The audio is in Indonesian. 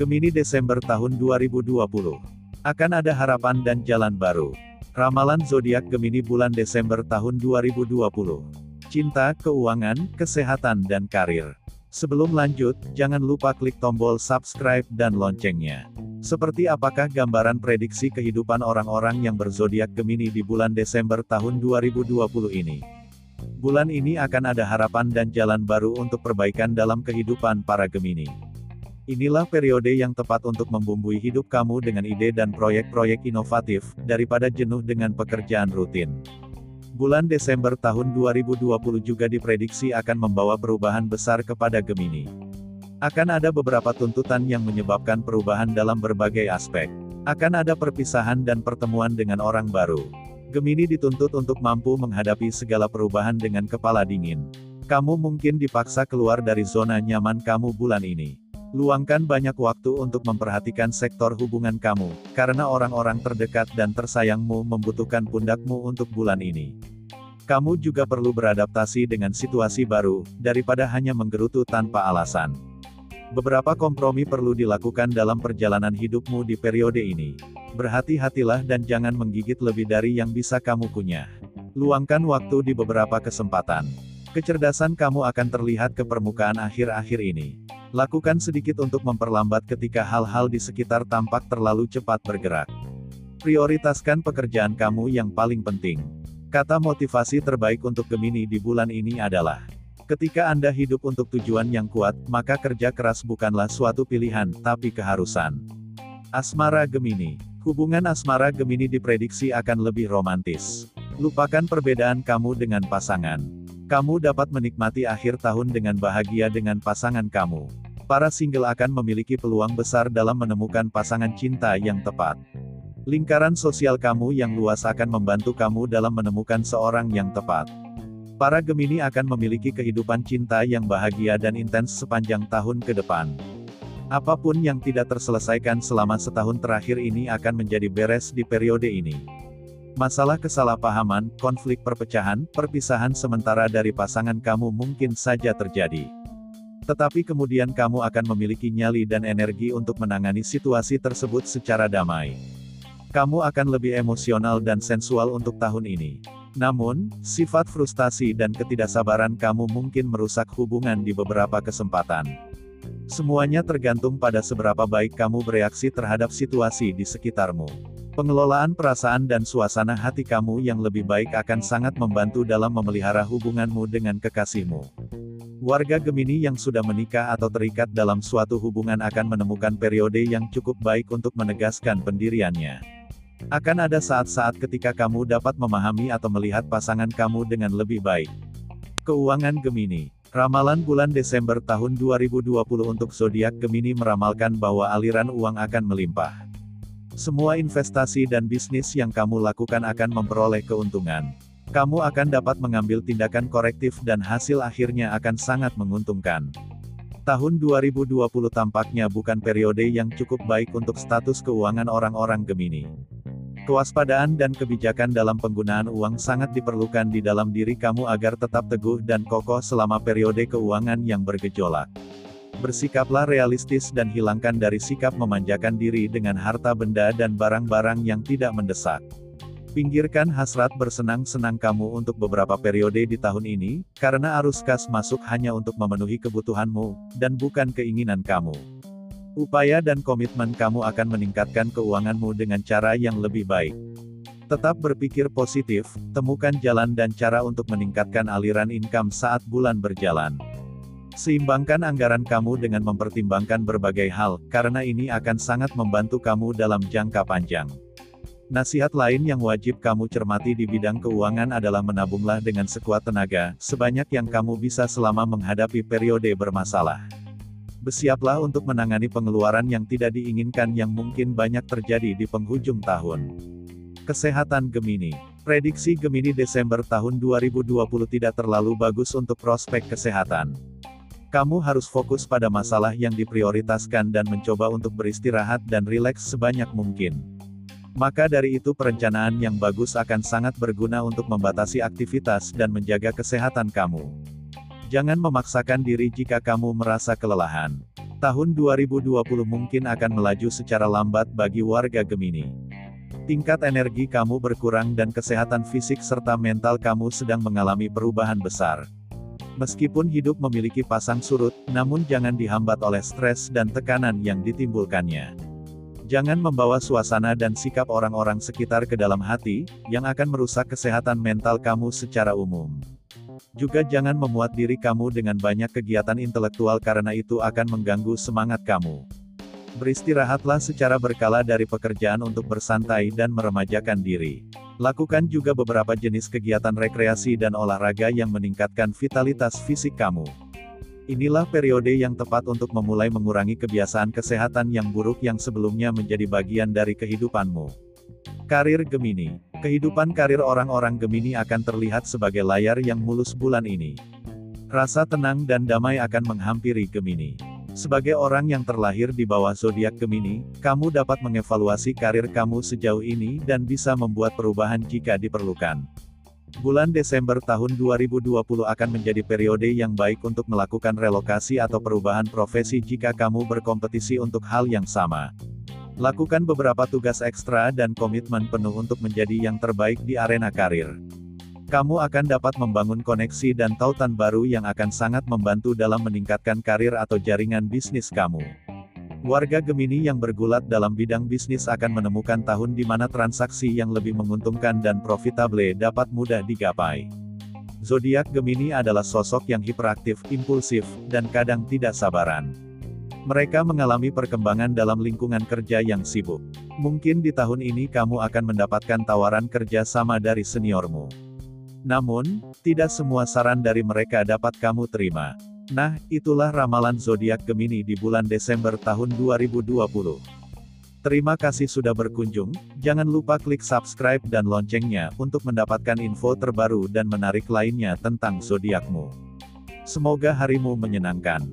Gemini Desember tahun 2020. Akan ada harapan dan jalan baru. Ramalan zodiak Gemini bulan Desember tahun 2020. Cinta, keuangan, kesehatan dan karir. Sebelum lanjut, jangan lupa klik tombol subscribe dan loncengnya. Seperti apakah gambaran prediksi kehidupan orang-orang yang berzodiak Gemini di bulan Desember tahun 2020 ini? Bulan ini akan ada harapan dan jalan baru untuk perbaikan dalam kehidupan para Gemini. Inilah periode yang tepat untuk membumbui hidup kamu dengan ide dan proyek-proyek inovatif, daripada jenuh dengan pekerjaan rutin. Bulan Desember tahun 2020 juga diprediksi akan membawa perubahan besar kepada Gemini. Akan ada beberapa tuntutan yang menyebabkan perubahan dalam berbagai aspek. Akan ada perpisahan dan pertemuan dengan orang baru. Gemini dituntut untuk mampu menghadapi segala perubahan dengan kepala dingin. Kamu mungkin dipaksa keluar dari zona nyaman kamu bulan ini. Luangkan banyak waktu untuk memperhatikan sektor hubungan kamu, karena orang-orang terdekat dan tersayangmu membutuhkan pundakmu untuk bulan ini. Kamu juga perlu beradaptasi dengan situasi baru, daripada hanya menggerutu tanpa alasan. Beberapa kompromi perlu dilakukan dalam perjalanan hidupmu di periode ini. Berhati-hatilah dan jangan menggigit lebih dari yang bisa kamu punya. Luangkan waktu di beberapa kesempatan. Kecerdasan kamu akan terlihat ke permukaan akhir-akhir ini. Lakukan sedikit untuk memperlambat ketika hal-hal di sekitar tampak terlalu cepat bergerak. Prioritaskan pekerjaan kamu yang paling penting. Kata motivasi terbaik untuk Gemini di bulan ini adalah Ketika Anda hidup untuk tujuan yang kuat, maka kerja keras bukanlah suatu pilihan, tapi keharusan. Asmara Gemini Hubungan asmara Gemini diprediksi akan lebih romantis. Lupakan perbedaan kamu dengan pasangan. Kamu dapat menikmati akhir tahun dengan bahagia dengan pasangan kamu. Para single akan memiliki peluang besar dalam menemukan pasangan cinta yang tepat. Lingkaran sosial kamu yang luas akan membantu kamu dalam menemukan seorang yang tepat. Para Gemini akan memiliki kehidupan cinta yang bahagia dan intens sepanjang tahun ke depan. Apa pun yang tidak terselesaikan selama setahun terakhir ini akan menjadi beres di periode ini. Masalah kesalahpahaman, konflik perpecahan, perpisahan sementara dari pasangan kamu mungkin saja terjadi. Tetapi kemudian kamu akan memiliki nyali dan energi untuk menangani situasi tersebut secara damai. Kamu akan lebih emosional dan sensual untuk tahun ini. Namun, sifat frustasi dan ketidaksabaran kamu mungkin merusak hubungan di beberapa kesempatan. Semuanya tergantung pada seberapa baik kamu bereaksi terhadap situasi di sekitarmu. Pengelolaan perasaan dan suasana hati kamu yang lebih baik akan sangat membantu dalam memelihara hubunganmu dengan kekasihmu. Warga Gemini yang sudah menikah atau terikat dalam suatu hubungan akan menemukan periode yang cukup baik untuk menegaskan pendiriannya. Akan ada saat-saat ketika kamu dapat memahami atau melihat pasangan kamu dengan lebih baik. Keuangan Gemini Ramalan bulan Desember tahun 2020 untuk zodiak Gemini meramalkan bahwa aliran uang akan melimpah. Semua investasi dan bisnis yang kamu lakukan akan memperoleh keuntungan. Kamu akan dapat mengambil tindakan korektif dan hasil akhirnya akan sangat menguntungkan. Tahun 2020 tampaknya bukan periode yang cukup baik untuk status keuangan orang-orang Gemini. Kewaspadaan dan kebijakan dalam penggunaan uang sangat diperlukan di dalam diri kamu agar tetap teguh dan kokoh selama periode keuangan yang bergejolak. Bersikaplah realistis dan hilangkan dari sikap memanjakan diri dengan harta benda dan barang-barang yang tidak mendesak. Pinggirkan hasrat bersenang-senang kamu untuk beberapa periode di tahun ini, karena arus kas masuk hanya untuk memenuhi kebutuhanmu, dan bukan keinginan kamu. Upaya dan komitmen kamu akan meningkatkan keuanganmu dengan cara yang lebih baik. Tetap berpikir positif, temukan jalan dan cara untuk meningkatkan aliran income saat bulan berjalan. Seimbangkan anggaran kamu dengan mempertimbangkan berbagai hal, karena ini akan sangat membantu kamu dalam jangka panjang. Nasihat lain yang wajib kamu cermati di bidang keuangan adalah menabunglah dengan sekuat tenaga, sebanyak yang kamu bisa selama menghadapi periode bermasalah. Bersiaplah untuk menangani pengeluaran yang tidak diinginkan yang mungkin banyak terjadi di penghujung tahun. Kesehatan Gemini Prediksi Gemini Desember tahun 2020 tidak terlalu bagus untuk prospek kesehatan. Kamu harus fokus pada masalah yang diprioritaskan dan mencoba untuk beristirahat dan rileks sebanyak mungkin. Maka dari itu perencanaan yang bagus akan sangat berguna untuk membatasi aktivitas dan menjaga kesehatan kamu. Jangan memaksakan diri jika kamu merasa kelelahan. Tahun 2020 mungkin akan melaju secara lambat bagi warga Gemini. Tingkat energi kamu berkurang dan kesehatan fisik serta mental kamu sedang mengalami perubahan besar. Meskipun hidup memiliki pasang surut, namun jangan dihambat oleh stres dan tekanan yang ditimbulkannya. Jangan membawa suasana dan sikap orang-orang sekitar ke dalam hati, yang akan merusak kesehatan mental kamu secara umum. Juga jangan memuat diri kamu dengan banyak kegiatan intelektual karena itu akan mengganggu semangat kamu. Beristirahatlah secara berkala dari pekerjaan untuk bersantai dan meremajakan diri. Lakukan juga beberapa jenis kegiatan rekreasi dan olahraga yang meningkatkan vitalitas fisik kamu. Inilah periode yang tepat untuk memulai mengurangi kebiasaan kesehatan yang buruk yang sebelumnya menjadi bagian dari kehidupanmu. Karir Gemini Kehidupan karir orang-orang Gemini akan terlihat sebagai layar yang mulus bulan ini. Rasa tenang dan damai akan menghampiri Gemini. Sebagai orang yang terlahir di bawah zodiak Gemini, kamu dapat mengevaluasi karir kamu sejauh ini dan bisa membuat perubahan jika diperlukan. Bulan Desember tahun 2020 akan menjadi periode yang baik untuk melakukan relokasi atau perubahan profesi jika kamu berkompetisi untuk hal yang sama. Lakukan beberapa tugas ekstra dan komitmen penuh untuk menjadi yang terbaik di arena karir. Kamu akan dapat membangun koneksi dan tautan baru yang akan sangat membantu dalam meningkatkan karir atau jaringan bisnis kamu. Warga Gemini yang bergulat dalam bidang bisnis akan menemukan tahun di mana transaksi yang lebih menguntungkan dan profitable dapat mudah digapai. Zodiak Gemini adalah sosok yang hiperaktif, impulsif, dan kadang tidak sabaran. Mereka mengalami perkembangan dalam lingkungan kerja yang sibuk. Mungkin di tahun ini kamu akan mendapatkan tawaran kerja sama dari seniormu. Namun, tidak semua saran dari mereka dapat kamu terima. Nah, itulah ramalan zodiak Gemini di bulan Desember tahun 2020. Terima kasih sudah berkunjung, jangan lupa klik subscribe dan loncengnya untuk mendapatkan info terbaru dan menarik lainnya tentang zodiakmu. Semoga harimu menyenangkan.